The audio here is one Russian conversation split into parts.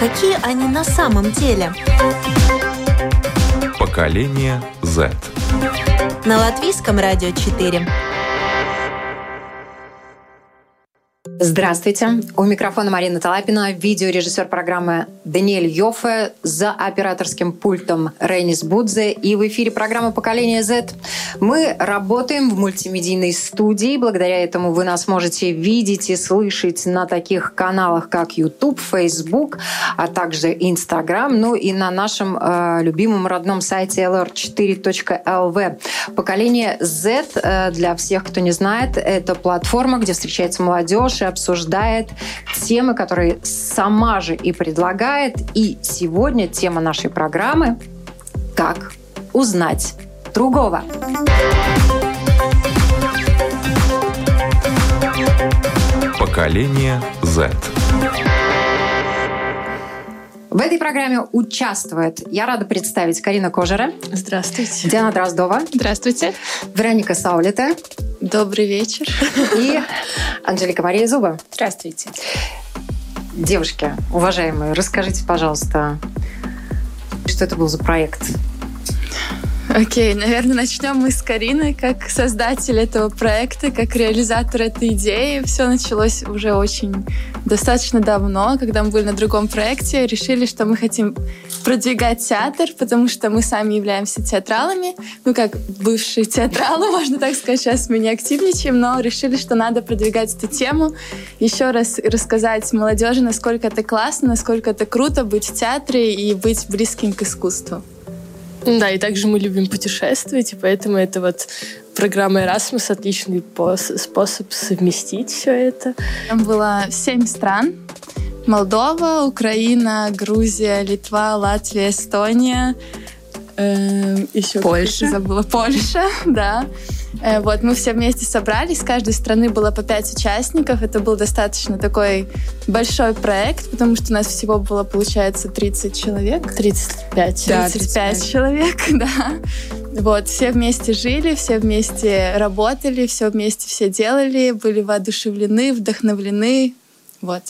Какие они на самом деле? Поколение Z. На латвийском радио 4. Здравствуйте. У микрофона Марина Талапина, видеорежиссер программы Даниэль Йофе, за операторским пультом Рейнис Будзе и в эфире программа «Поколение Z». Мы работаем в мультимедийной студии. Благодаря этому вы нас можете видеть и слышать на таких каналах, как YouTube, Facebook, а также Instagram, ну и на нашем э, любимом родном сайте lr4.lv. «Поколение Z», э, для всех, кто не знает, это платформа, где встречается молодежь и обсуждает темы, которые сама же и предлагает. И сегодня тема нашей программы «Как узнать другого». Поколение Z. В этой программе участвует, я рада представить, Карина Кожера. Здравствуйте. Диана Дроздова. Здравствуйте. Вероника Саулита. Добрый вечер. И Анжелика Мария Зуба. Здравствуйте. Девушки, уважаемые, расскажите, пожалуйста, что это был за проект? Окей, okay, наверное, начнем мы с Карины, как создатель этого проекта, как реализатор этой идеи. Все началось уже очень достаточно давно, когда мы были на другом проекте, решили, что мы хотим продвигать театр, потому что мы сами являемся театралами, ну как бывшие театралы, можно так сказать, сейчас мы не активничаем, но решили, что надо продвигать эту тему, еще раз рассказать молодежи, насколько это классно, насколько это круто быть в театре и быть близким к искусству. Да, и также мы любим путешествовать, и поэтому это вот программа Erasmus отличный способ совместить все это. Там было семь стран. Молдова, Украина, Грузия, Литва, Латвия, Эстония. Э, еще Польша. Забыла. Польша, да. Э, вот, мы все вместе собрались, с каждой страны было по пять участников. Это был достаточно такой большой проект, потому что у нас всего было, получается, 30 человек. 35. Да, 35 человек, да. Вот, все вместе жили, все вместе работали, все вместе все делали, были воодушевлены, вдохновлены. Вот.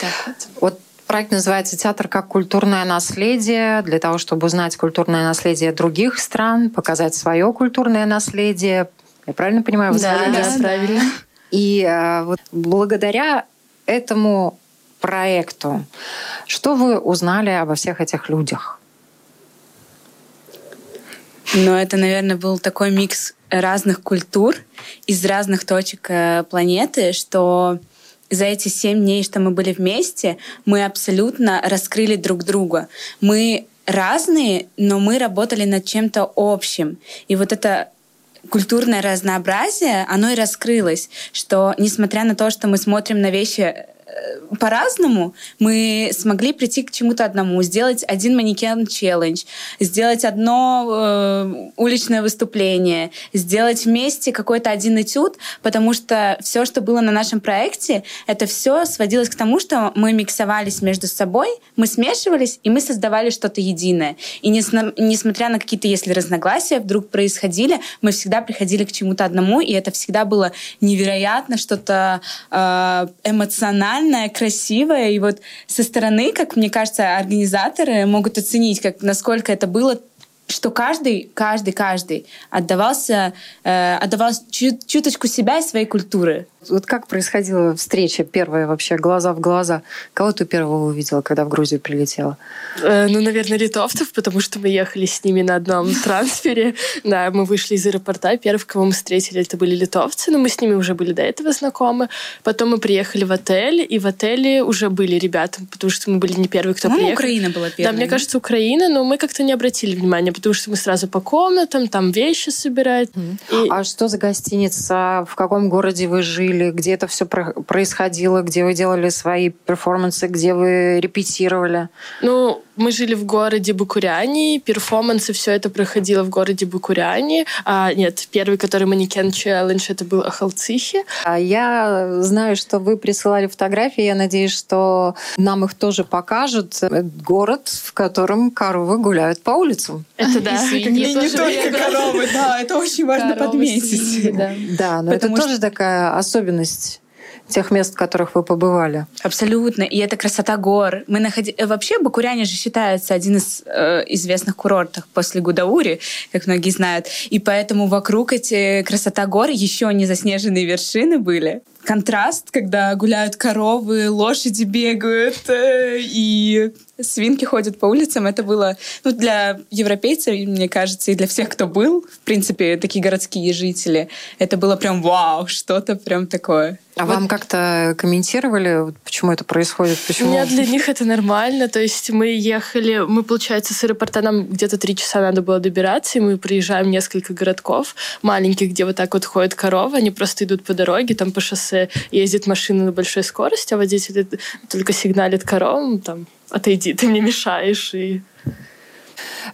Так вот. Проект называется «Театр как культурное наследие» для того, чтобы узнать культурное наследие других стран, показать свое культурное наследие. Я правильно понимаю? Вы да, да, правильно. И а, вот благодаря этому проекту, что вы узнали обо всех этих людях? Ну, это, наверное, был такой микс разных культур из разных точек э, планеты, что за эти семь дней, что мы были вместе, мы абсолютно раскрыли друг друга. Мы разные, но мы работали над чем-то общим. И вот это культурное разнообразие, оно и раскрылось, что несмотря на то, что мы смотрим на вещи по-разному мы смогли прийти к чему-то одному, сделать один манекен челлендж, сделать одно э, уличное выступление, сделать вместе какой-то один этюд, потому что все, что было на нашем проекте, это все сводилось к тому, что мы миксовались между собой, мы смешивались, и мы создавали что-то единое. И несмотря на какие-то, если разногласия вдруг происходили, мы всегда приходили к чему-то одному, и это всегда было невероятно, что-то э, эмоциональное, эмоциональное, красивое. И вот со стороны, как мне кажется, организаторы могут оценить, как, насколько это было что каждый, каждый, каждый отдавался, э, отдавал чуть, чуточку себя и своей культуры. Вот как происходила встреча первая вообще, глаза в глаза? Кого ты первого увидела, когда в Грузию прилетела? Э, ну, наверное, литовцев, потому что мы ехали с ними на одном трансфере. Да, мы вышли из аэропорта, первых, кого мы встретили, это были литовцы, но мы с ними уже были до этого знакомы. Потом мы приехали в отель, и в отеле уже были ребята, потому что мы были не первые, кто приехал. Украина была первая. Да, мне кажется, Украина, но мы как-то не обратили внимания, потому что мы сразу по комнатам, там вещи собирать. Mm. И... А что за гостиница? В каком городе вы жили? где это все происходило, где вы делали свои перформансы, где вы репетировали? Ну, мы жили в городе Букуряне, перформансы, все это проходило в городе Букуряне. А, нет, первый, который манекен челлендж, это был Ахалцихе. А я знаю, что вы присылали фотографии, я надеюсь, что нам их тоже покажут. Город, в котором коровы гуляют по улицам. Это да. И не только коровы, да, это очень важно подметить. Да, но это тоже такая особенность тех мест, в которых вы побывали. Абсолютно. И это красота гор. Мы находи... Вообще Бакуряне же считается один из э, известных курортов после Гудаури, как многие знают. И поэтому вокруг эти красота гор еще не заснеженные вершины были контраст, когда гуляют коровы, лошади бегают э, и свинки ходят по улицам. Это было ну, для европейцев, мне кажется, и для всех, кто был, в принципе, такие городские жители. Это было прям вау, что-то прям такое. А вот. вам как-то комментировали, почему это происходит? Почему? Нет, для них это нормально. То есть мы ехали, мы, получается, с аэропорта нам где-то три часа надо было добираться, и мы приезжаем в несколько городков маленьких, где вот так вот ходят коровы, они просто идут по дороге, там по шоссе ездит машина на большой скорости, а водитель только сигналит коровам, там, отойди, ты мне мешаешь, и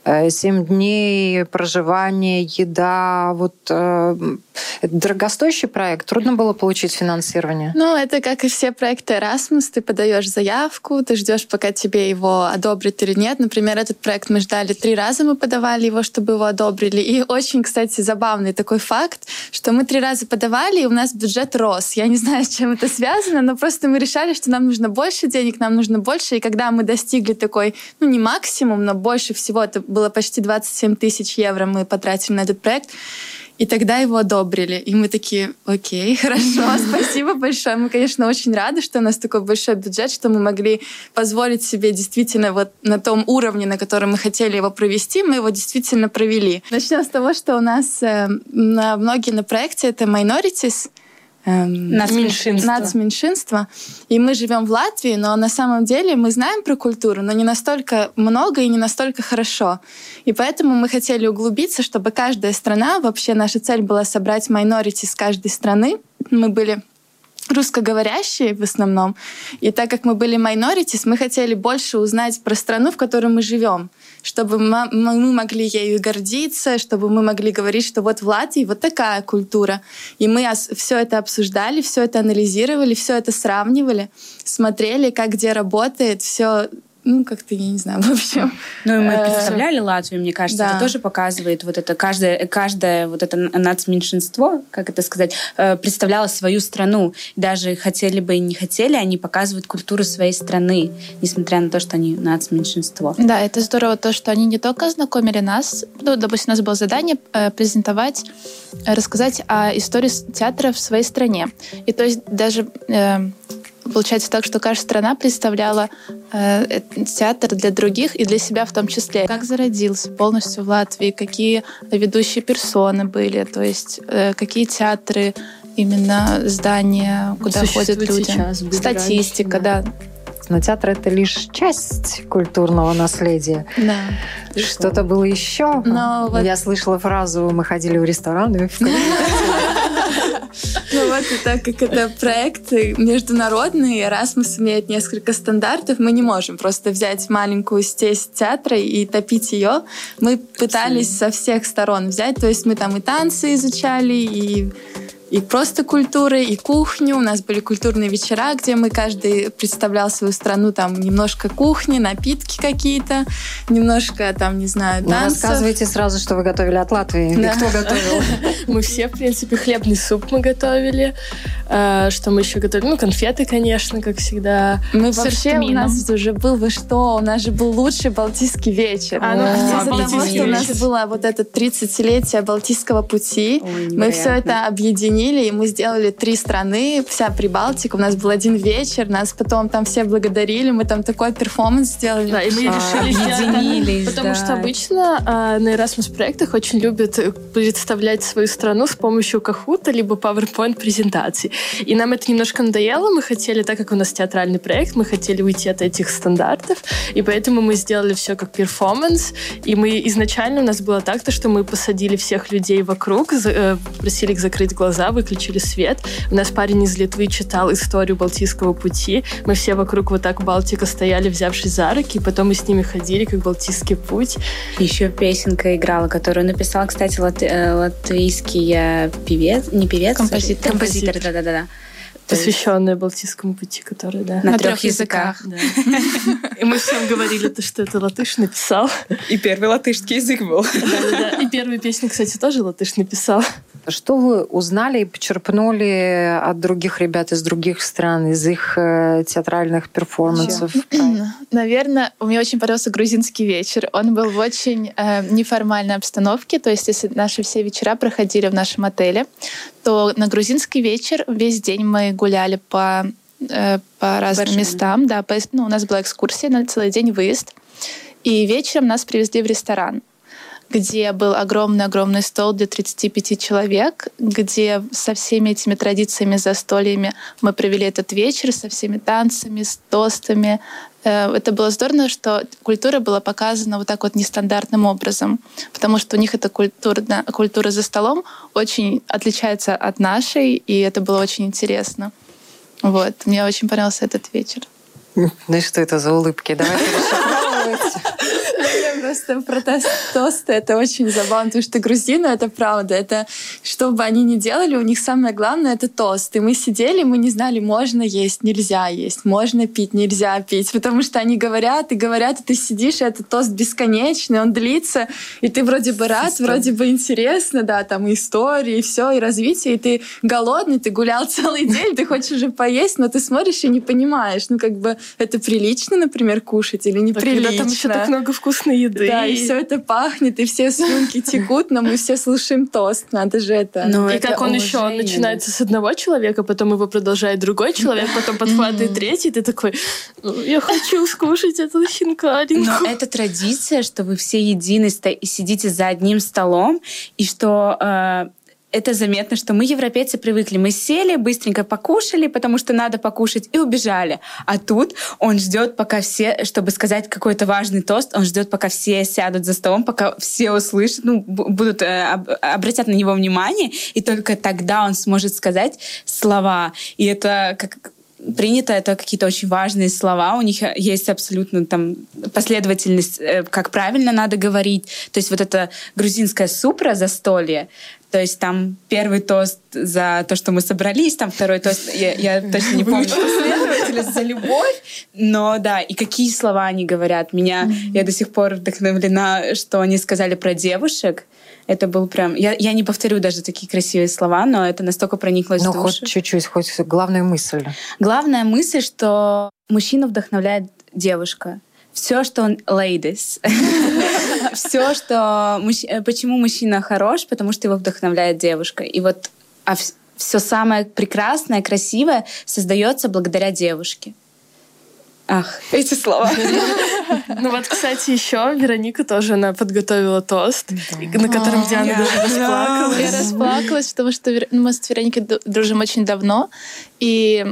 Э, семь дней проживания, еда. Вот э, это дорогостоящий проект. Трудно было получить финансирование. Ну, это как и все проекты Erasmus. Ты подаешь заявку, ты ждешь, пока тебе его одобрят или нет. Например, этот проект мы ждали три раза, мы подавали его, чтобы его одобрили. И очень, кстати, забавный такой факт, что мы три раза подавали, и у нас бюджет рос. Я не знаю, с чем это связано, но просто мы решали, что нам нужно больше денег, нам нужно больше. И когда мы достигли такой, ну, не максимум, но больше всего, это было почти 27 тысяч евро мы потратили на этот проект. И тогда его одобрили. И мы такие, окей, хорошо, спасибо большое. Мы, конечно, очень рады, что у нас такой большой бюджет, что мы могли позволить себе действительно вот на том уровне, на котором мы хотели его провести, мы его действительно провели. Начнем с того, что у нас э, на многие на проекте это minorities, эм, нацменьшинство. нацменьшинство. И мы живем в Латвии, но на самом деле мы знаем про культуру, но не настолько много и не настолько хорошо. И поэтому мы хотели углубиться, чтобы каждая страна, вообще наша цель была собрать майнорити с каждой страны. Мы были русскоговорящие в основном. И так как мы были minorities, мы хотели больше узнать про страну, в которой мы живем, чтобы мы могли ею гордиться, чтобы мы могли говорить, что вот в Латвии вот такая культура. И мы все это обсуждали, все это анализировали, все это сравнивали, смотрели, как где работает, все ну, как-то, я не знаю, в общем. Ну, и мы э, представляли Латвию, мне кажется, да. это тоже показывает вот это каждое, каждое вот это нацменьшинство, как это сказать, э, представляло свою страну. Даже хотели бы и не хотели, они показывают культуру своей страны, несмотря на то, что они нацменьшинство. Да, это здорово то, что они не только знакомили нас, ну, допустим, у нас было задание э, презентовать, рассказать о истории театра в своей стране. И то есть даже Получается так, что каждая страна представляла э, театр для других и для себя в том числе. Как зародился полностью в Латвии, какие ведущие персоны были, то есть э, какие театры, именно здания, куда ходят люди. Сейчас, Статистика, да. Но театр это лишь часть культурного наследия. Да. Что-то было еще. Но Я вот... слышала фразу: мы ходили в рестораны, в Ну вот, и так как это проект международный, Erasmus имеет несколько стандартов, мы не можем просто взять маленькую стесь театра и топить ее. Мы пытались со всех сторон взять, то есть мы там и танцы изучали, и и просто культуры, и кухню. У нас были культурные вечера, где мы каждый представлял свою страну, там немножко кухни, напитки какие-то, немножко там, не знаю, танцев. Вы рассказывайте сразу, что вы готовили от Латвии. Да. И кто готовил? Мы все, в принципе, хлебный суп мы готовили. А, что мы еще готовили? Ну, конфеты, конечно, как всегда. Мы вообще, у нас уже был, вы что, у нас же был лучший Балтийский вечер. А, ну, Из-за того, что у нас было вот это 30-летие Балтийского пути, мы все это объединили объединили, и мы сделали три страны, вся Прибалтика. У нас был один вечер, нас потом там все благодарили, мы там такой перформанс сделали. Да, и мы а, решили объединились, Потому да. что обычно а, на Erasmus проектах очень любят представлять свою страну с помощью Кахута либо PowerPoint презентаций. И нам это немножко надоело. Мы хотели, так как у нас театральный проект, мы хотели уйти от этих стандартов. И поэтому мы сделали все как перформанс. И мы изначально у нас было так, то, что мы посадили всех людей вокруг, э, просили их закрыть глаза, выключили свет. У нас парень из Литвы читал историю Балтийского пути. Мы все вокруг вот так Балтика стояли, взявшись за руки, и потом мы с ними ходили, как Балтийский путь. Еще песенка играла, которую написал, кстати, лат э, латвийский певец, не певец, композитор. Композитор, да-да-да. Посвященная Балтийскому пути, который, да. На, на трех языках. Да. И мы всем говорили, что это латыш написал. И первый латышский язык был. И первую песню, кстати, тоже латыш написал. Что вы узнали и почерпнули от других ребят из других стран, из их э, театральных перформансов? Наверное, мне очень понравился грузинский вечер. Он был в очень э, неформальной обстановке. То есть, если наши все вечера проходили в нашем отеле, то на грузинский вечер весь день мы гуляли по, э, по разным Большим. местам. Да, по, ну, у нас была экскурсия на целый день выезд. И вечером нас привезли в ресторан где был огромный-огромный стол для 35 человек, где со всеми этими традициями, застольями мы провели этот вечер, со всеми танцами, с тостами. Э, это было здорово, что культура была показана вот так вот нестандартным образом, потому что у них эта культура, культура за столом очень отличается от нашей, и это было очень интересно. Вот. Мне очень понравился этот вечер. Ну и что это за улыбки? Давайте Просто про тосты это очень забавно, потому что грузины это правда. Это что бы они ни делали, у них самое главное это тост. И мы сидели, мы не знали, можно есть, нельзя есть, можно пить, нельзя пить, потому что они говорят и говорят, и ты сидишь, и этот тост бесконечный, он длится, и ты вроде бы рад, Систем. вроде бы интересно, да, там и истории, и все, и развитие, и ты голодный, ты гулял целый день, ты хочешь уже поесть, но ты смотришь и не понимаешь, ну как бы это прилично, например, кушать или неприлично. Когда там еще так много вкусной еды. Да, и все это пахнет, и все слюнки текут, но мы все слушаем тост. Надо же это. Но и это как он еще он начинается с одного человека, потом его продолжает другой человек, потом подхватывает третий, ты такой, «Ну, я хочу скушать эту хинкалинку. Но это традиция, что вы все едины и сидите за одним столом, и что э, это заметно, что мы, европейцы, привыкли. Мы сели, быстренько покушали, потому что надо покушать, и убежали. А тут он ждет, пока все, чтобы сказать какой-то важный тост, он ждет, пока все сядут за столом, пока все услышат, ну, будут, э, обратят на него внимание, и только тогда он сможет сказать слова. И это как принято, это какие-то очень важные слова, у них есть абсолютно там последовательность, э, как правильно надо говорить. То есть вот это грузинское супра застолье, то есть там первый тост за то, что мы собрались, там второй тост, я, я точно не помню последовательность, за любовь. Но да, и какие слова они говорят. Меня, я до сих пор вдохновлена, что они сказали про девушек. Это был прям... Я, я не повторю даже такие красивые слова, но это настолько прониклось ну, в душу. хоть чуть-чуть, хоть главная мысль. Главная мысль, что мужчину вдохновляет девушка все, что он ladies. все, что... Э, почему мужчина хорош? Потому что его вдохновляет девушка. И вот а все самое прекрасное, красивое создается благодаря девушке. Ах, эти слова. Ну вот, кстати, еще Вероника тоже она подготовила тост, на котором Диана даже расплакалась. Я расплакалась, потому что мы с Вероникой дружим очень давно, и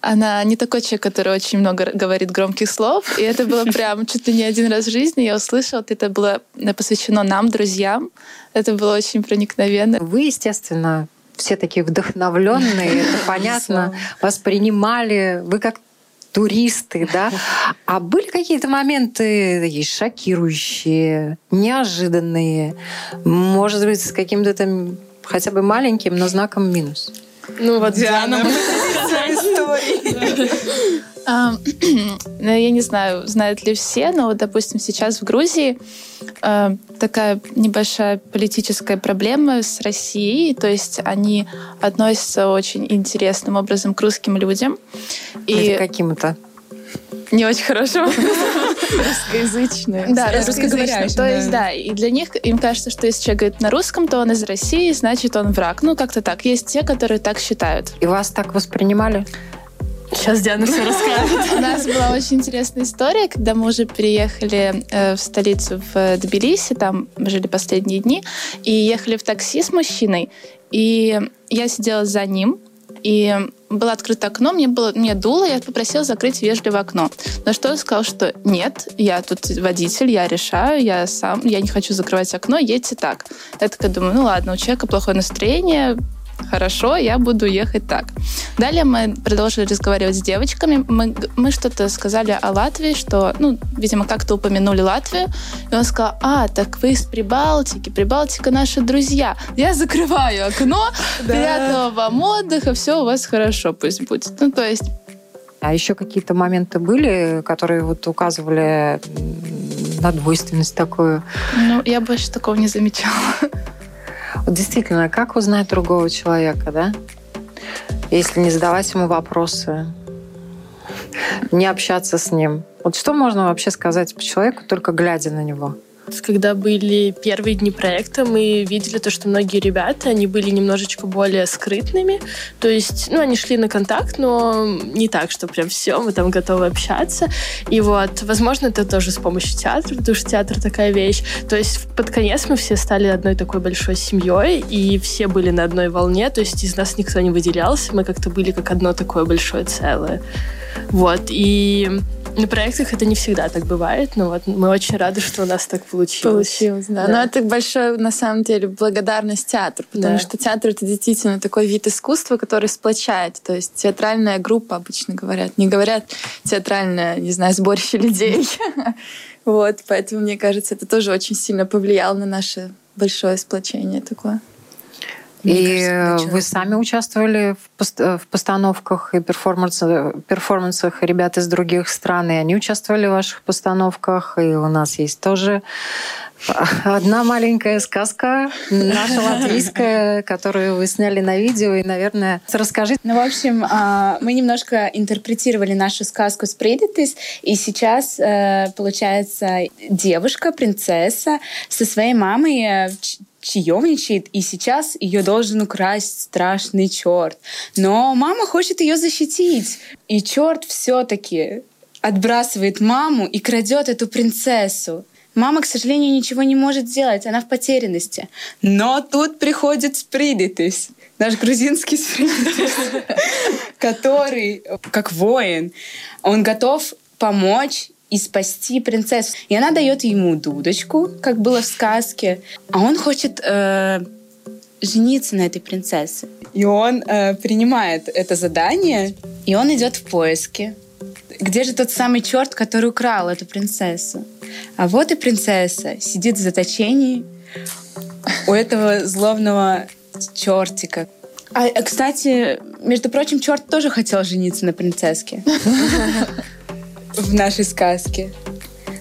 она не такой человек, который очень много говорит громких слов. И это было прям чуть ли не один раз в жизни. Я услышала, это было посвящено нам, друзьям. Это было очень проникновенно. Вы, естественно, все такие вдохновленные, это понятно, воспринимали. Вы как туристы, да? А были какие-то моменты такие шокирующие, неожиданные, может быть, с каким-то там хотя бы маленьким, но знаком минус? Ну вот Диана. Ну, я не знаю, знают ли все, но вот, допустим, сейчас в Грузии э, такая небольшая политическая проблема с Россией, то есть они относятся очень интересным образом к русским людям. И каким-то? Не очень хорошо. Русскоязычные. Да, русскоговорящие. То есть, да, и для них им кажется, что если человек говорит на русском, то он из России, значит, он враг. Ну, как-то так. Есть те, которые так считают. И вас так воспринимали? Сейчас Диана все расскажет. У нас была очень интересная история, когда мы уже переехали э, в столицу в Тбилиси, там жили последние дни, и ехали в такси с мужчиной, и я сидела за ним, и было открыто окно, мне, было, мне дуло, я попросила закрыть вежливо окно. На что он сказал, что нет, я тут водитель, я решаю, я сам, я не хочу закрывать окно, едьте так. Я такая думаю, ну ладно, у человека плохое настроение, хорошо, я буду ехать так. Далее мы продолжили разговаривать с девочками. Мы, мы что-то сказали о Латвии, что, ну, видимо, как-то упомянули Латвию. И он сказал, а, так вы из Прибалтики, Прибалтика наши друзья. Я закрываю окно, приятного вам отдыха, все у вас хорошо пусть будет. Ну, то есть а еще какие-то моменты были, которые вот указывали на двойственность такую? Ну, я больше такого не замечала. Вот действительно, как узнать другого человека, да? Если не задавать ему вопросы, не общаться с ним. Вот что можно вообще сказать по человеку, только глядя на него? Когда были первые дни проекта, мы видели то, что многие ребята, они были немножечко более скрытными. То есть, ну, они шли на контакт, но не так, что прям все, мы там готовы общаться. И вот, возможно, это тоже с помощью театра, потому что театр такая вещь. То есть под конец мы все стали одной такой большой семьей, и все были на одной волне, то есть из нас никто не выделялся, мы как-то были как одно такое большое целое. Вот, и на проектах это не всегда так бывает, но вот мы очень рады, что у нас так получилось. Получилось, да. да. Но это большая, на самом деле, благодарность театру, потому да. что театр — это действительно такой вид искусства, который сплочает. То есть театральная группа, обычно говорят, не говорят театральное, не знаю, сборище людей. Вот, поэтому, мне кажется, это тоже очень сильно повлияло на наше большое сплочение такое. И кажется, вы сами участвовали в, постановках и перформансах, перформансах ребят из других стран, и они участвовали в ваших постановках, и у нас есть тоже одна маленькая сказка, наша латвийская, которую вы сняли на видео, и, наверное, расскажите. Ну, в общем, а, мы немножко интерпретировали нашу сказку «Спридитис», и сейчас, э, получается, девушка, принцесса со своей мамой э, чаевничает, и сейчас ее должен украсть страшный черт. Но мама хочет ее защитить. И черт все-таки отбрасывает маму и крадет эту принцессу. Мама, к сожалению, ничего не может сделать, она в потерянности. Но тут приходит Спридитис, наш грузинский Спридитис, который, как воин, он готов помочь и спасти принцессу. И она дает ему дудочку, как было в сказке, а он хочет э, жениться на этой принцессе. И он э, принимает это задание, и он идет в поиски. Где же тот самый черт, который украл эту принцессу? А вот и принцесса сидит в заточении у этого злобного чертика. А, кстати, между прочим, черт тоже хотел жениться на принцесске в нашей сказке.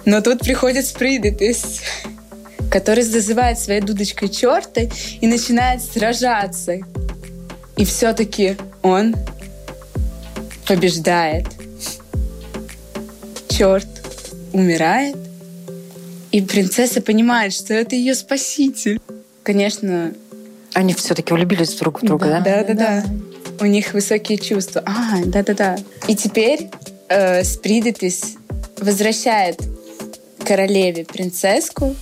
Но тут приходит Спридетис, который зазывает своей дудочкой черта и начинает сражаться. И все-таки он побеждает. Черт умирает, и принцесса понимает, что это ее спаситель. Конечно, они все-таки влюбились друг в друга, да? Да, да, да. да. У них высокие чувства. А, да, да, да. И теперь э, Спридетис возвращает королеве принцесску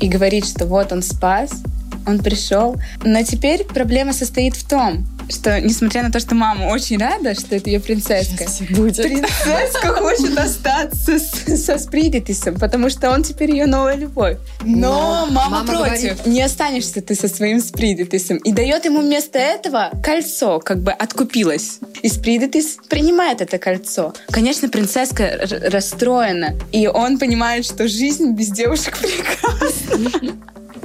и говорит, что вот он спас, он пришел. Но теперь проблема состоит в том, что, несмотря на то, что мама очень рада, что это ее принцесска, будет. принцесска хочет остаться с, со Спридитисом, потому что он теперь ее новая любовь. Но, Но мама, мама против. Говорит... Не останешься ты со своим Спридитисом. И дает ему вместо этого кольцо, как бы откупилась. И Спридитис принимает это кольцо. Конечно, принцесска расстроена. И он понимает, что жизнь без девушек прекрасна.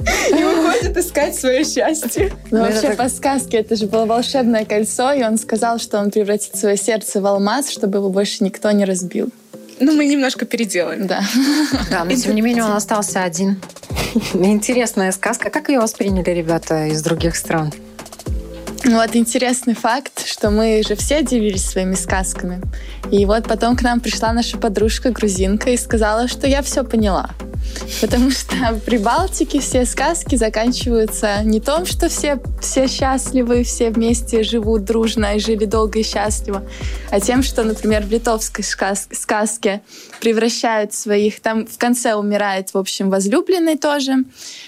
и уходит искать свое счастье. Ну, вообще, по сказке, это же было волшебное кольцо, и он сказал, что он превратит свое сердце в алмаз, чтобы его больше никто не разбил. Ну, мы немножко переделаем. Да. Да, но тем не менее он остался один. Интересная сказка. Как ее восприняли ребята из других стран? Ну вот интересный факт, что мы же все делились своими сказками. И вот потом к нам пришла наша подружка грузинка и сказала, что я все поняла. Потому что при Балтике все сказки заканчиваются не том, что все, все счастливы, все вместе живут дружно и жили долго и счастливо, а тем, что, например, в литовской сказке превращают своих... Там в конце умирает, в общем, возлюбленный тоже,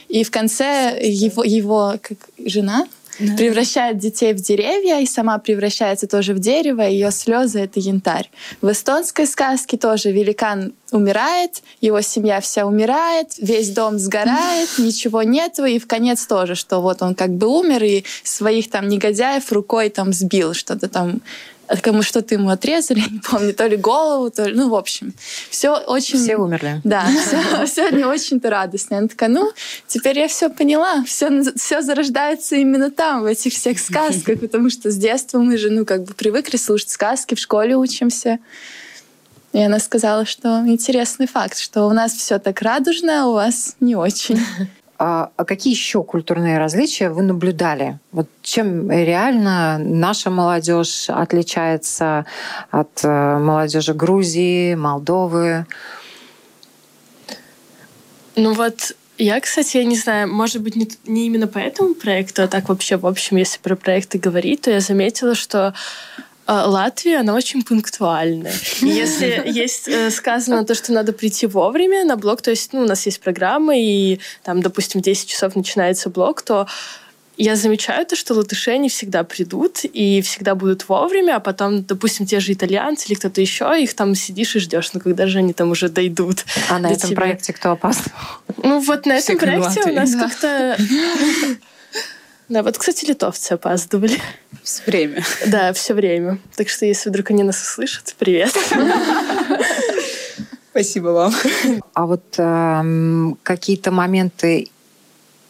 и в конце его, его как, жена да. превращает детей в деревья и сама превращается тоже в дерево, ее слезы — это янтарь. В эстонской сказке тоже великан умирает, его семья вся умирает, весь дом сгорает, ничего нету, и в конец тоже, что вот он как бы умер, и своих там негодяев рукой там сбил, что-то там кому что-то ему отрезали, не помню, то ли голову, то ли, ну, в общем, все очень... Все умерли. Да, все, все не очень-то радостно. Она такая, ну, теперь я все поняла, все, все зарождается именно там, в этих всех сказках, потому что с детства мы же, ну, как бы привыкли слушать сказки, в школе учимся. И она сказала, что интересный факт, что у нас все так радужно, а у вас не очень. А, а какие еще культурные различия вы наблюдали? Вот чем реально наша молодежь отличается от э, молодежи Грузии, Молдовы? Ну вот я, кстати, я не знаю, может быть, не, не именно по этому проекту, а так вообще, в общем, если про проекты говорить, то я заметила, что Латвия, она очень пунктуальная. Если есть э, сказано то, что надо прийти вовремя на блок, то есть ну, у нас есть программа, и там, допустим, в 10 часов начинается блок, то я замечаю то, что латыши не всегда придут и всегда будут вовремя, а потом, допустим, те же итальянцы или кто-то еще, их там сидишь и ждешь, ну когда же они там уже дойдут. А на этом тебя? проекте кто опаздывал? Ну вот на этом проекте у нас как-то да, вот, кстати, литовцы опаздывали. Все время. Да, все время. Так что, если вдруг они нас услышат, привет. Спасибо вам. А вот э, какие-то моменты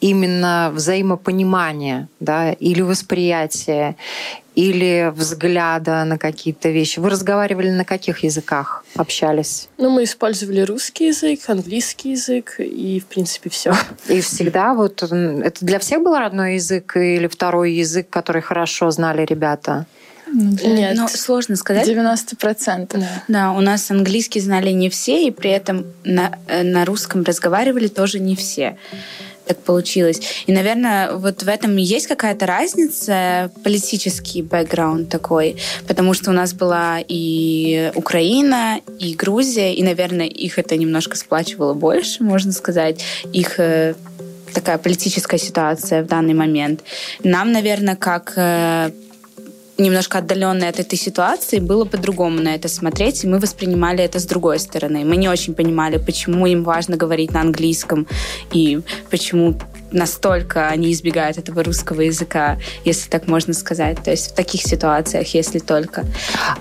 именно взаимопонимания, да, или восприятия, или взгляда на какие-то вещи. Вы разговаривали на каких языках? Общались? Ну, мы использовали русский язык, английский язык и, в принципе, все. И всегда вот это для всех был родной язык или второй язык, который хорошо знали ребята? Ну, Нет, ну, сложно сказать. 90%. Да. да, у нас английский знали не все, и при этом на, э, на русском разговаривали тоже не все так получилось. И, наверное, вот в этом есть какая-то разница, политический бэкграунд такой, потому что у нас была и Украина, и Грузия, и, наверное, их это немножко сплачивало больше, можно сказать, их э, такая политическая ситуация в данный момент. Нам, наверное, как э, немножко отдаленные от этой ситуации, было по-другому на это смотреть, и мы воспринимали это с другой стороны. Мы не очень понимали, почему им важно говорить на английском, и почему настолько они избегают этого русского языка, если так можно сказать. То есть в таких ситуациях, если только.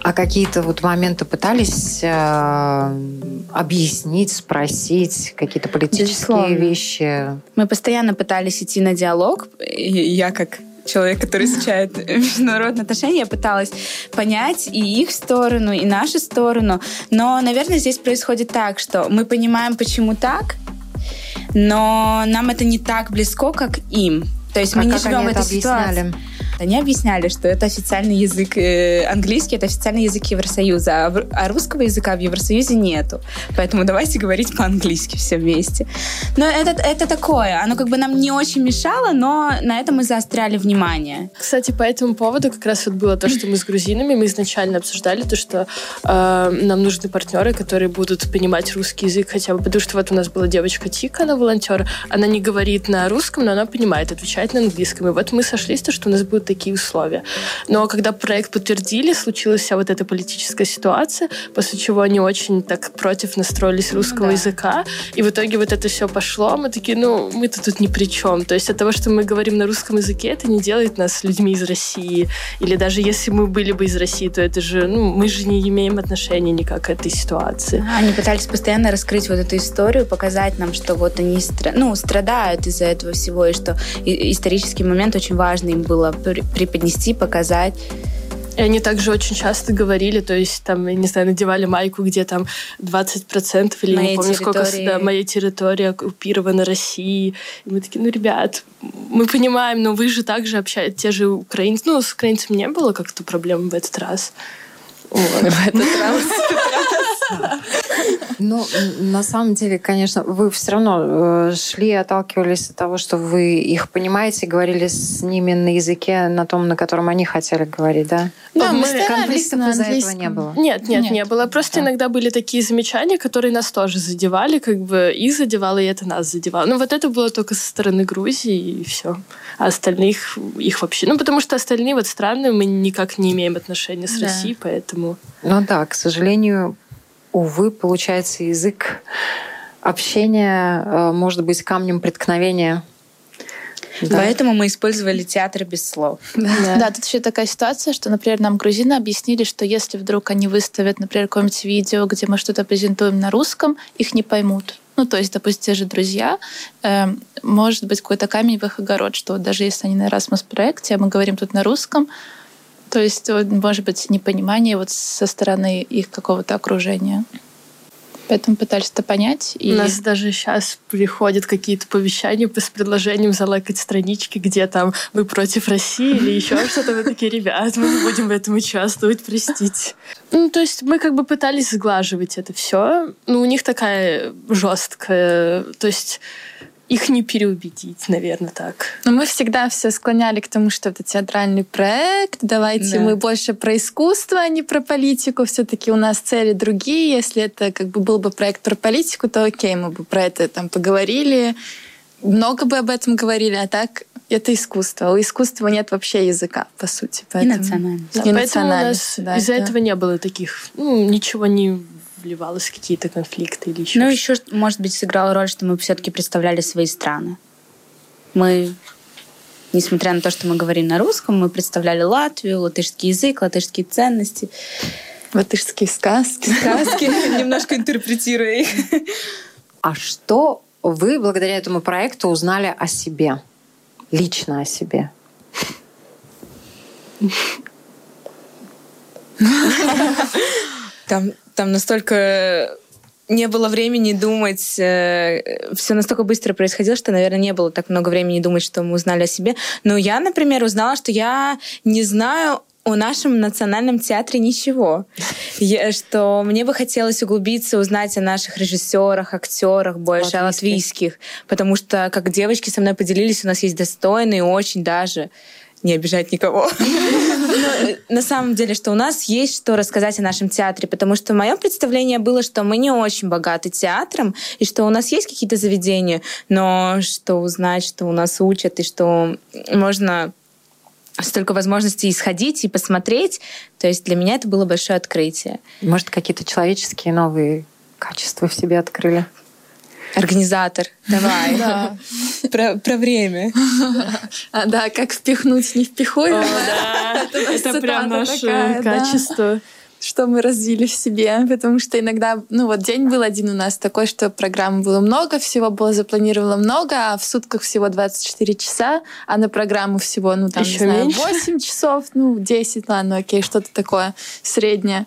А какие-то вот моменты пытались э, объяснить, спросить, какие-то политические Безусловно. вещи? Мы постоянно пытались идти на диалог. Я как человек, который изучает международные отношения, я пыталась понять и их сторону, и нашу сторону. Но, наверное, здесь происходит так, что мы понимаем, почему так, но нам это не так близко, как им. То есть мы а не живем в этой ситуации. Они объясняли, что это официальный язык, э, английский это официальный язык Евросоюза, а, а русского языка в Евросоюзе нету. Поэтому давайте говорить по-английски все вместе. Но это, это такое, оно как бы нам не очень мешало, но на это мы заостряли внимание. Кстати, по этому поводу как раз вот было то, что мы с грузинами, мы изначально обсуждали то, что э, нам нужны партнеры, которые будут понимать русский язык хотя бы, потому что вот у нас была девочка Тика, она волонтер, она не говорит на русском, но она понимает, отвечает на английском. И вот мы сошлись, то, что у нас будет такие условия. Но когда проект подтвердили, случилась вся вот эта политическая ситуация, после чего они очень так против настроились русского да. языка, и в итоге вот это все пошло, мы такие, ну, мы-то тут ни при чем. То есть от того, что мы говорим на русском языке, это не делает нас людьми из России. Или даже если мы были бы из России, то это же, ну, мы же не имеем отношения никак к этой ситуации. Они пытались постоянно раскрыть вот эту историю, показать нам, что вот они ну, страдают из-за этого всего, и что исторический момент очень важный им было преподнести, показать. И они также очень часто говорили, то есть там, я не знаю, надевали майку, где там 20% или моей не помню территории. сколько, да, моей территории оккупирована Россией. И мы такие, ну, ребят, мы понимаем, но вы же также общаетесь, те же украинцы, ну, с украинцами не было как-то проблем в этот раз. Вот. В этот раз. Ну, на самом деле, конечно, вы все равно э, шли, отталкивались от того, что вы их понимаете, говорили с ними на языке, на том, на котором они хотели говорить, да? Да, мы конфликтов из-за этого не было. Нет, нет, нет, не было. Просто да. иногда были такие замечания, которые нас тоже задевали, как бы их задевало, и это нас задевало. Но вот это было только со стороны Грузии, и все. А остальных их вообще... Ну, потому что остальные вот страны мы никак не имеем отношения с да. Россией, поэтому... Ну да, к сожалению, увы, получается, язык общения э, может быть камнем преткновения да. Поэтому мы использовали театр без слов. Да. Да. да, тут еще такая ситуация, что, например, нам грузины объяснили, что если вдруг они выставят, например, какое-нибудь видео, где мы что-то презентуем на русском, их не поймут. Ну, то есть, допустим, те же друзья, э, может быть какой-то камень в их огород, что даже если они на Erasmus проекте, а мы говорим тут на русском, то есть, может быть, непонимание вот со стороны их какого-то окружения. Поэтому пытались это понять. И... У нас даже сейчас приходят какие-то повещания с предложением залайкать странички, где там мы против России или еще что-то. Мы такие, ребят, мы не будем в этом участвовать, простите. Ну, то есть мы как бы пытались сглаживать это все. Ну, у них такая жесткая... То есть их не переубедить, наверное, так. Но мы всегда все склоняли к тому, что это театральный проект, давайте да. мы больше про искусство, а не про политику. Все-таки у нас цели другие. Если это как бы был бы проект про политику, то окей, мы бы про это там поговорили, много бы об этом говорили, а так это искусство. У искусства нет вообще языка, по сути. Поэтому... И национальность. Да, и поэтому у нас да, из-за да. этого не было таких, ну, ничего не вливалось в какие-то конфликты или еще Ну, еще, может быть, сыграла роль, что мы все-таки представляли свои страны. Мы, несмотря на то, что мы говорим на русском, мы представляли Латвию, латышский язык, латышские ценности. Латышские сказки. Сказки, немножко интерпретируя их. А что вы благодаря этому проекту узнали о себе? Лично о себе? Там, там настолько не было времени думать, э, все настолько быстро происходило, что, наверное, не было так много времени думать, что мы узнали о себе. Но я, например, узнала, что я не знаю о нашем национальном театре ничего. Я, что мне бы хотелось углубиться, узнать о наших режиссерах, актерах, больше о латвийских. Потому что, как девочки со мной поделились, у нас есть достойные, очень даже не обижать никого. Но, на самом деле, что у нас есть что рассказать о нашем театре, потому что мое представление было, что мы не очень богаты театром, и что у нас есть какие-то заведения, но что узнать, что у нас учат, и что можно столько возможностей исходить и посмотреть. То есть для меня это было большое открытие. Может, какие-то человеческие новые качества в себе открыли? Организатор, давай. Да. Про, про время. А, да, как впихнуть не впихуемо. да. Это, прям наше качество. Что мы развили в себе, потому что иногда, ну вот день был один у нас такой, что программы было много, всего было запланировано много, а в сутках всего 24 часа, а на программу всего, ну там, Еще не знаю, 8 часов, ну 10, ладно, окей, что-то такое среднее.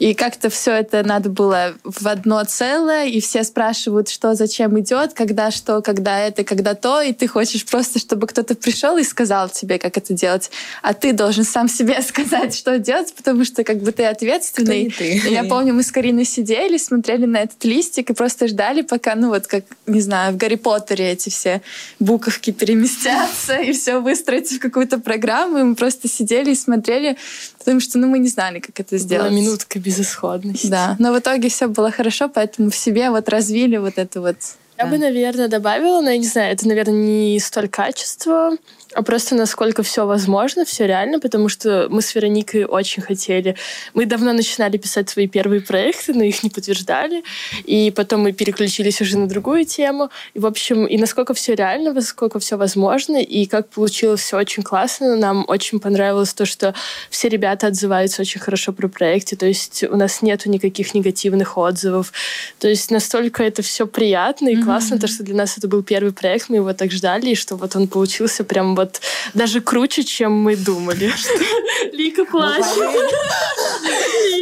И как-то все это надо было в одно целое, и все спрашивают, что зачем идет, когда что, когда это, когда то, и ты хочешь просто, чтобы кто-то пришел и сказал тебе, как это делать, а ты должен сам себе сказать, что делать, потому что как бы ты ответственный. ты? Я помню, мы с Кариной сидели, смотрели на этот листик и просто ждали, пока, ну вот как, не знаю, в Гарри Поттере эти все буковки переместятся и все выстроится в какую-то программу, и мы просто сидели и смотрели, потому что, ну, мы не знали, как это сделать. Была минутка безысходности. Да, но в итоге все было хорошо, поэтому в себе вот развили вот это вот я бы, наверное, добавила, но я не знаю, это, наверное, не столь качество, а просто насколько все возможно, все реально, потому что мы с Вероникой очень хотели. Мы давно начинали писать свои первые проекты, но их не подтверждали. И потом мы переключились уже на другую тему. И, в общем, и насколько все реально, насколько все возможно, и как получилось все очень классно. Нам очень понравилось то, что все ребята отзываются очень хорошо про проекты. То есть у нас нету никаких негативных отзывов. То есть настолько это все приятно и классно, mm-hmm. то, что для нас это был первый проект, мы его так ждали, и что вот он получился прям вот даже круче, чем мы думали. Лика плачет.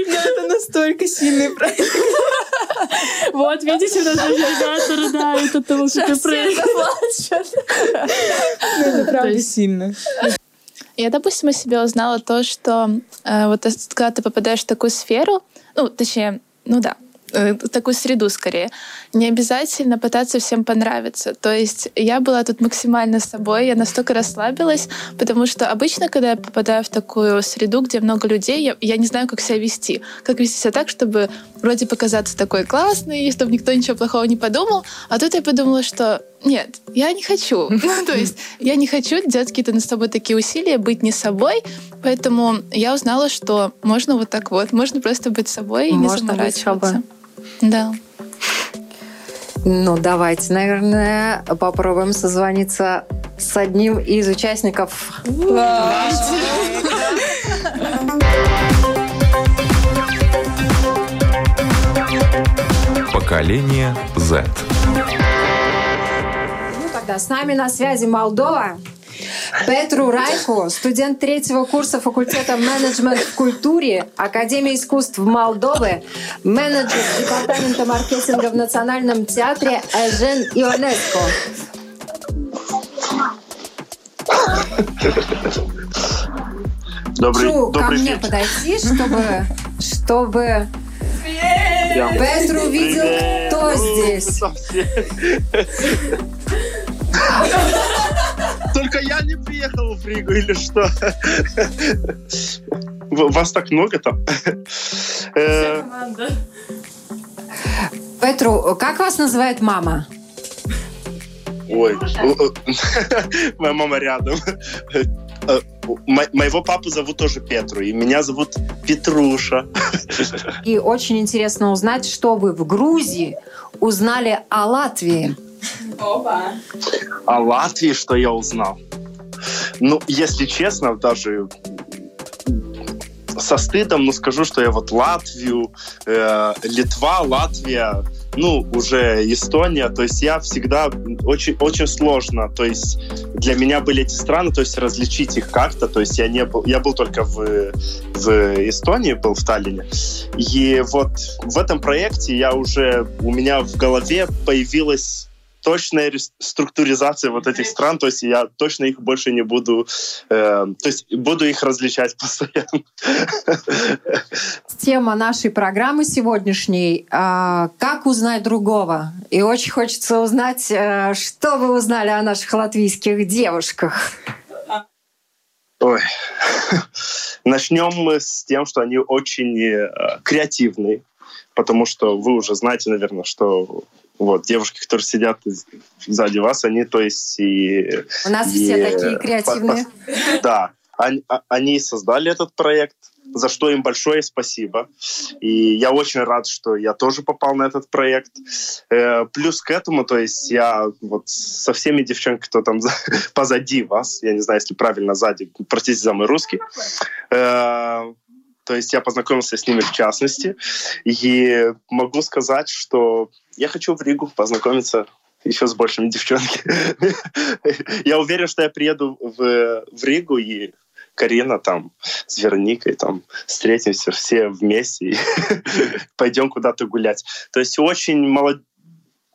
Это настолько сильный проект. Вот, видите, даже ребята рыдают от того, что ты проект. Ну, это правда сильно. Я, допустим, о себе узнала то, что э, вот когда ты попадаешь в такую сферу, ну, точнее, ну да, Э, такую среду скорее. Не обязательно пытаться всем понравиться. То есть я была тут максимально собой, я настолько расслабилась, потому что обычно, когда я попадаю в такую среду, где много людей, я, я не знаю, как себя вести. Как вести себя так, чтобы вроде показаться такой классной, чтобы никто ничего плохого не подумал. А тут я подумала, что нет, я не хочу. Ну, то есть я не хочу делать какие-то над собой такие усилия, быть не собой. Поэтому я узнала, что можно вот так вот. Можно просто быть собой и можно не заморачиваться. Да. Ну, давайте, наверное, попробуем созвониться с одним из участников. Поколение Z. Тогда с нами на связи Молдова. Петру Райку, студент третьего курса факультета менеджмент в культуре Академии искусств Молдовы, менеджер департамента маркетинга в Национальном театре Эжен Ионеско. Добрый, Хочу добрый ко мне вечер. подойти, чтобы, чтобы Я- Петр увидел, Привет. кто здесь. Только я не приехал в Ригу или что? Вас так много там? Э, Петру, как вас называет мама? Ой, моя мама рядом. Э, мо- Моего папу зовут тоже Петру, и меня зовут Петруша. И очень интересно узнать, что вы в Грузии узнали о Латвии. О Латвии что я узнал? Ну, если честно, даже со стыдом, но скажу, что я вот Латвию, э, Литва, Латвия, ну, уже Эстония, то есть я всегда очень, очень сложно, то есть для меня были эти страны, то есть различить их как-то, то есть я не был, я был только в, в Эстонии, был в Таллине, и вот в этом проекте я уже, у меня в голове появилась точная рес- структуризация вот этих стран, то есть я точно их больше не буду, э, то есть буду их различать постоянно. Тема нашей программы сегодняшней а, «Как узнать другого?». И очень хочется узнать, э, что вы узнали о наших латвийских девушках. Ой. Начнем мы с тем, что они очень э, креативные, потому что вы уже знаете, наверное, что вот девушки, которые сидят сзади вас, они, то есть и У нас и, все такие креативные. Да, они, а- они создали этот проект, за что им большое спасибо. И я очень рад, что я тоже попал на этот проект. Э, плюс к этому, то есть я вот со всеми девчонками, кто там за- позади вас, я не знаю, если правильно сзади, простите за мой русский, э, то есть я познакомился с ними в частности. И могу сказать, что я хочу в Ригу познакомиться еще с большими девчонками. Я уверен, что я приеду в, в Ригу, и Карина там с Вероникой там встретимся все вместе и пойдем куда-то гулять. То есть очень молод...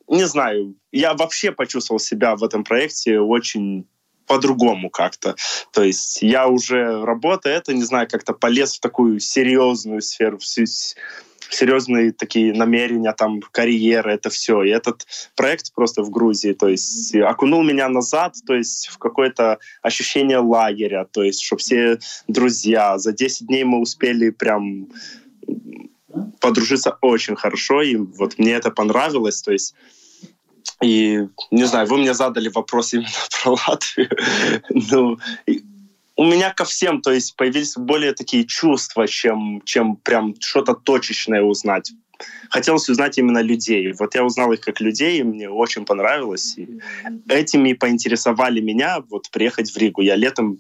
Не знаю, я вообще почувствовал себя в этом проекте очень по-другому как-то. То есть я уже работая это, не знаю, как-то полез в такую серьезную сферу, в серьезные такие намерения, там, карьера, это все. И этот проект просто в Грузии, то есть окунул меня назад, то есть в какое-то ощущение лагеря, то есть, что все друзья. За 10 дней мы успели прям подружиться очень хорошо, и вот мне это понравилось, то есть и, не знаю, вы мне задали вопрос именно про Латвию. Ну, у меня ко всем, то есть появились более такие чувства, чем, чем прям что-то точечное узнать. Хотелось узнать именно людей. Вот я узнал их как людей, и мне очень понравилось. И этими поинтересовали меня вот приехать в Ригу. Я летом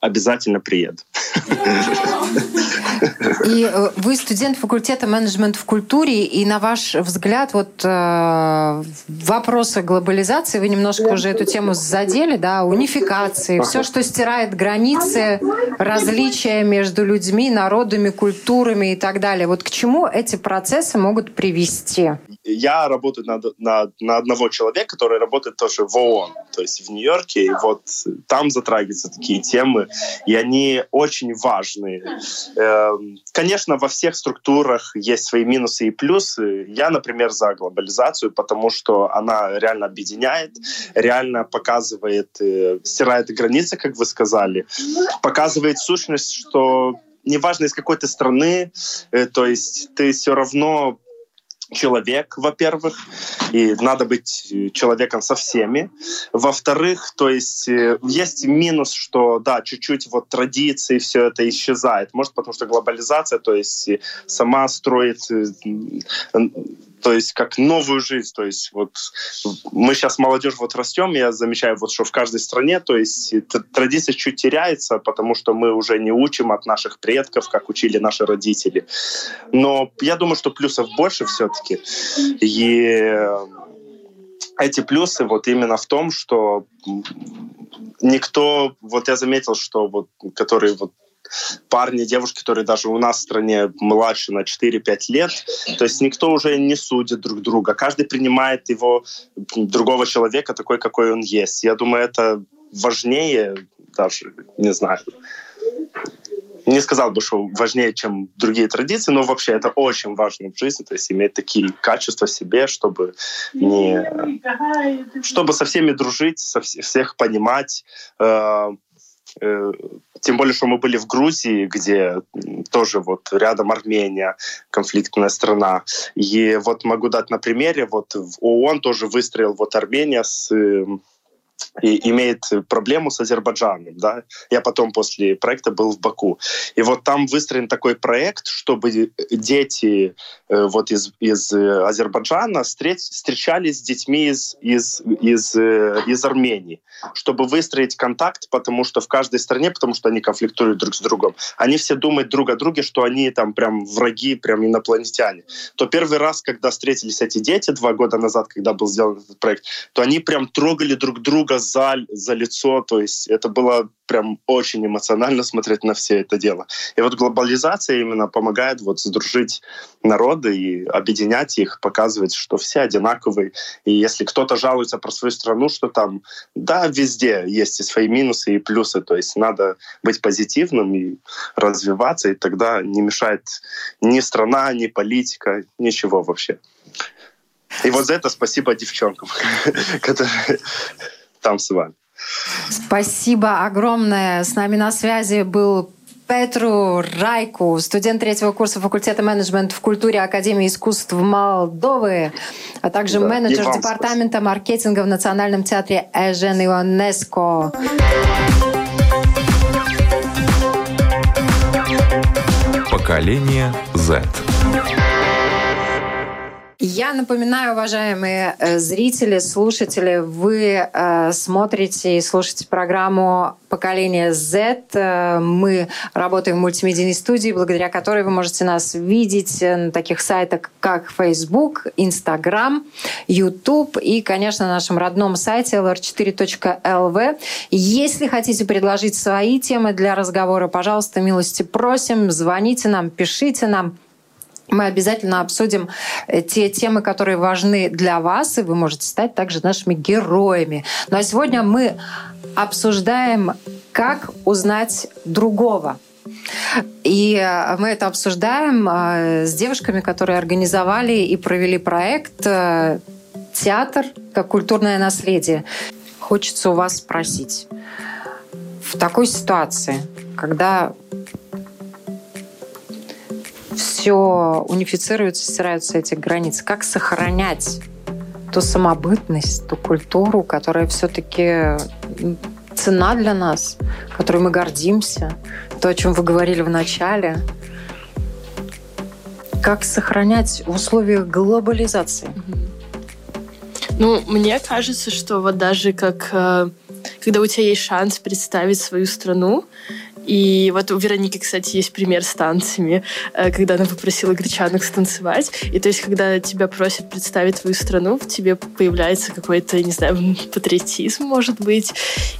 обязательно приеду. И э, вы студент факультета менеджмент в культуре, и на ваш взгляд, вот э, вопросы глобализации, вы немножко уже эту тему задели, да, унификации, все, что стирает границы, различия между людьми, народами, культурами и так далее. Вот к чему эти процессы могут привести? я работаю на, на, на одного человека, который работает тоже в ООН, то есть в Нью-Йорке, и вот там затрагиваются такие темы, и они очень важные. Эм, конечно, во всех структурах есть свои минусы и плюсы. Я, например, за глобализацию, потому что она реально объединяет, реально показывает, э, стирает границы, как вы сказали, показывает сущность, что неважно из какой то страны, э, то есть ты все равно человек, во-первых, и надо быть человеком со всеми. Во-вторых, то есть э, есть минус, что, да, чуть-чуть вот традиции, все это исчезает. Может, потому что глобализация, то есть сама строит то есть как новую жизнь. То есть вот мы сейчас молодежь вот растем, я замечаю вот, что в каждой стране, то есть традиция чуть теряется, потому что мы уже не учим от наших предков, как учили наши родители. Но я думаю, что плюсов больше все-таки. И эти плюсы вот именно в том, что никто, вот я заметил, что вот, которые вот парни, девушки, которые даже у нас в стране младше на 4-5 лет. То есть никто уже не судит друг друга. Каждый принимает его, другого человека такой, какой он есть. Я думаю, это важнее даже, не знаю, не сказал бы, что важнее, чем другие традиции, но вообще это очень важно в жизни, то есть иметь такие качества в себе, чтобы не, чтобы со всеми дружить, со всех понимать, э, тем более, что мы были в Грузии, где тоже вот рядом Армения, конфликтная страна. И вот могу дать на примере, вот в ООН тоже выстроил вот Армения с и имеет проблему с Азербайджаном. Да? Я потом после проекта был в Баку. И вот там выстроен такой проект, чтобы дети э, вот из, из Азербайджана встреч, встречались с детьми из, из, из, э, из Армении, чтобы выстроить контакт, потому что в каждой стране, потому что они конфликтуют друг с другом, они все думают друг о друге, что они там прям враги, прям инопланетяне. То первый раз, когда встретились эти дети два года назад, когда был сделан этот проект, то они прям трогали друг друга за, за лицо, то есть это было прям очень эмоционально смотреть на все это дело. И вот глобализация именно помогает вот сдружить народы и объединять их, показывать, что все одинаковые. И если кто-то жалуется про свою страну, что там, да, везде есть и свои минусы, и плюсы. То есть надо быть позитивным и развиваться, и тогда не мешает ни страна, ни политика, ничего вообще. И вот за это спасибо девчонкам, которые там с вами. Спасибо огромное. С нами на связи был Петру Райку, студент третьего курса факультета менеджмент в культуре Академии искусств Молдовы, а также да, менеджер департамента спасибо. маркетинга в Национальном театре Эжен Ионеско. Поколение Z. Я напоминаю, уважаемые э, зрители, слушатели, вы э, смотрите и слушаете программу «Поколение Z». Э, мы работаем в мультимедийной студии, благодаря которой вы можете нас видеть на таких сайтах, как Facebook, Instagram, YouTube и, конечно, на нашем родном сайте lr4.lv. Если хотите предложить свои темы для разговора, пожалуйста, милости просим, звоните нам, пишите нам. Мы обязательно обсудим э, те темы, которые важны для вас, и вы можете стать также нашими героями. Ну а сегодня мы обсуждаем, как узнать другого. И э, мы это обсуждаем э, с девушками, которые организовали и провели проект «Театр как культурное наследие». Хочется у вас спросить, в такой ситуации, когда все унифицируется, стираются эти границы. Как сохранять ту самобытность, ту культуру, которая все-таки цена для нас, которой мы гордимся, то, о чем вы говорили в начале. Как сохранять в условиях глобализации? Ну, мне кажется, что вот даже как э, когда у тебя есть шанс представить свою страну, и вот у Вероники, кстати, есть пример с танцами, э, когда она попросила гречанок станцевать. И то есть, когда тебя просят представить твою страну, в тебе появляется какой-то, не знаю, патриотизм, может быть,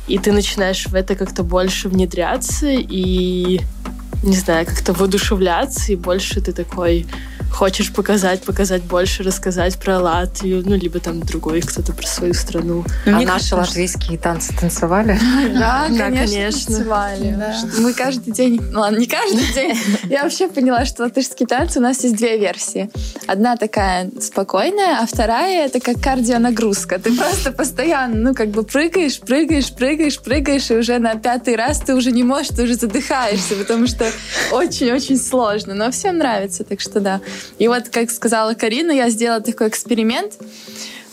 и ты начинаешь в это как-то больше внедряться и, не знаю, как-то воодушевляться, и больше ты такой хочешь показать, показать больше, рассказать про Латвию, ну, либо там другой кто-то про свою страну. Ну, а наши кажется, латвийские танцы танцевали? Да, конечно, танцевали. Мы каждый день, ну ладно, не каждый день, я вообще поняла, что латышские танцы у нас есть две версии. Одна такая спокойная, а вторая это как кардионагрузка. Ты просто постоянно, ну, как бы прыгаешь, прыгаешь, прыгаешь, прыгаешь, и уже на пятый раз ты уже не можешь, ты уже задыхаешься, потому что очень-очень сложно. Но всем нравится, так что да. И вот, как сказала Карина, я сделала такой эксперимент.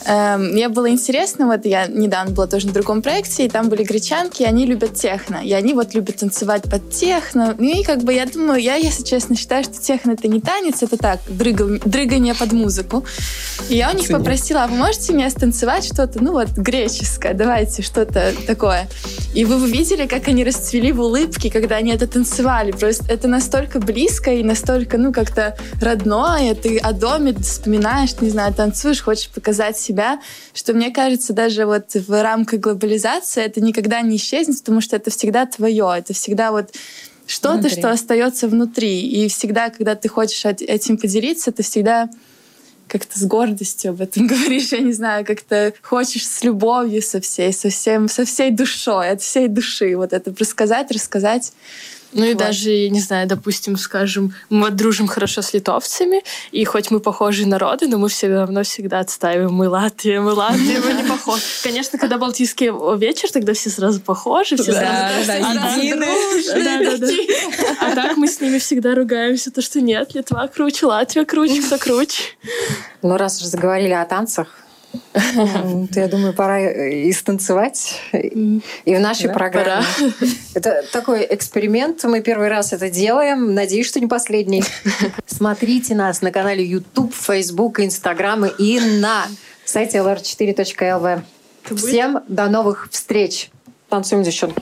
Эм, мне было интересно, вот я недавно была тоже на другом проекте, и там были гречанки, и они любят техно. И они вот любят танцевать под техно. Ну и как бы я думаю, я, если честно, считаю, что техно это не танец, это так, дрыгал, дрыгание под музыку. И я у них попросила, а вы можете мне станцевать что-то, ну вот, греческое, давайте что-то такое. И вы увидели, как они расцвели в улыбке, когда они это танцевали. Просто это настолько близко и настолько, ну, как-то родное. Ты о доме вспоминаешь, не знаю, танцуешь, хочешь показать себя, что мне кажется, даже вот в рамках глобализации это никогда не исчезнет, потому что это всегда твое, это всегда вот что-то, внутри. что остается внутри. И всегда, когда ты хочешь этим поделиться, ты всегда как-то с гордостью об этом говоришь, я не знаю, как-то хочешь с любовью со всей, со, всем, со всей душой, от всей души вот это рассказать, рассказать. Ну и даже, я не знаю, допустим, скажем, мы дружим хорошо с литовцами, и хоть мы похожие народы, но мы все равно всегда отстаиваем. Мы Латвия, мы Латвия, мы не похожи. Конечно, когда Балтийский вечер, тогда все сразу похожи, все сразу... А так мы с ними всегда ругаемся, то что нет, Литва круче, Латвия круче, кто круче. Ну, раз уже заговорили о танцах, я думаю, пора и станцевать. И в нашей да, программе. Пора. Это такой эксперимент. Мы первый раз это делаем. Надеюсь, что не последний. Смотрите нас на канале YouTube, Facebook, Instagram и на сайте lr4.lv. Всем до новых встреч. Танцуем, девчонки.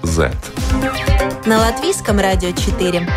Z. На латвийском радио 4.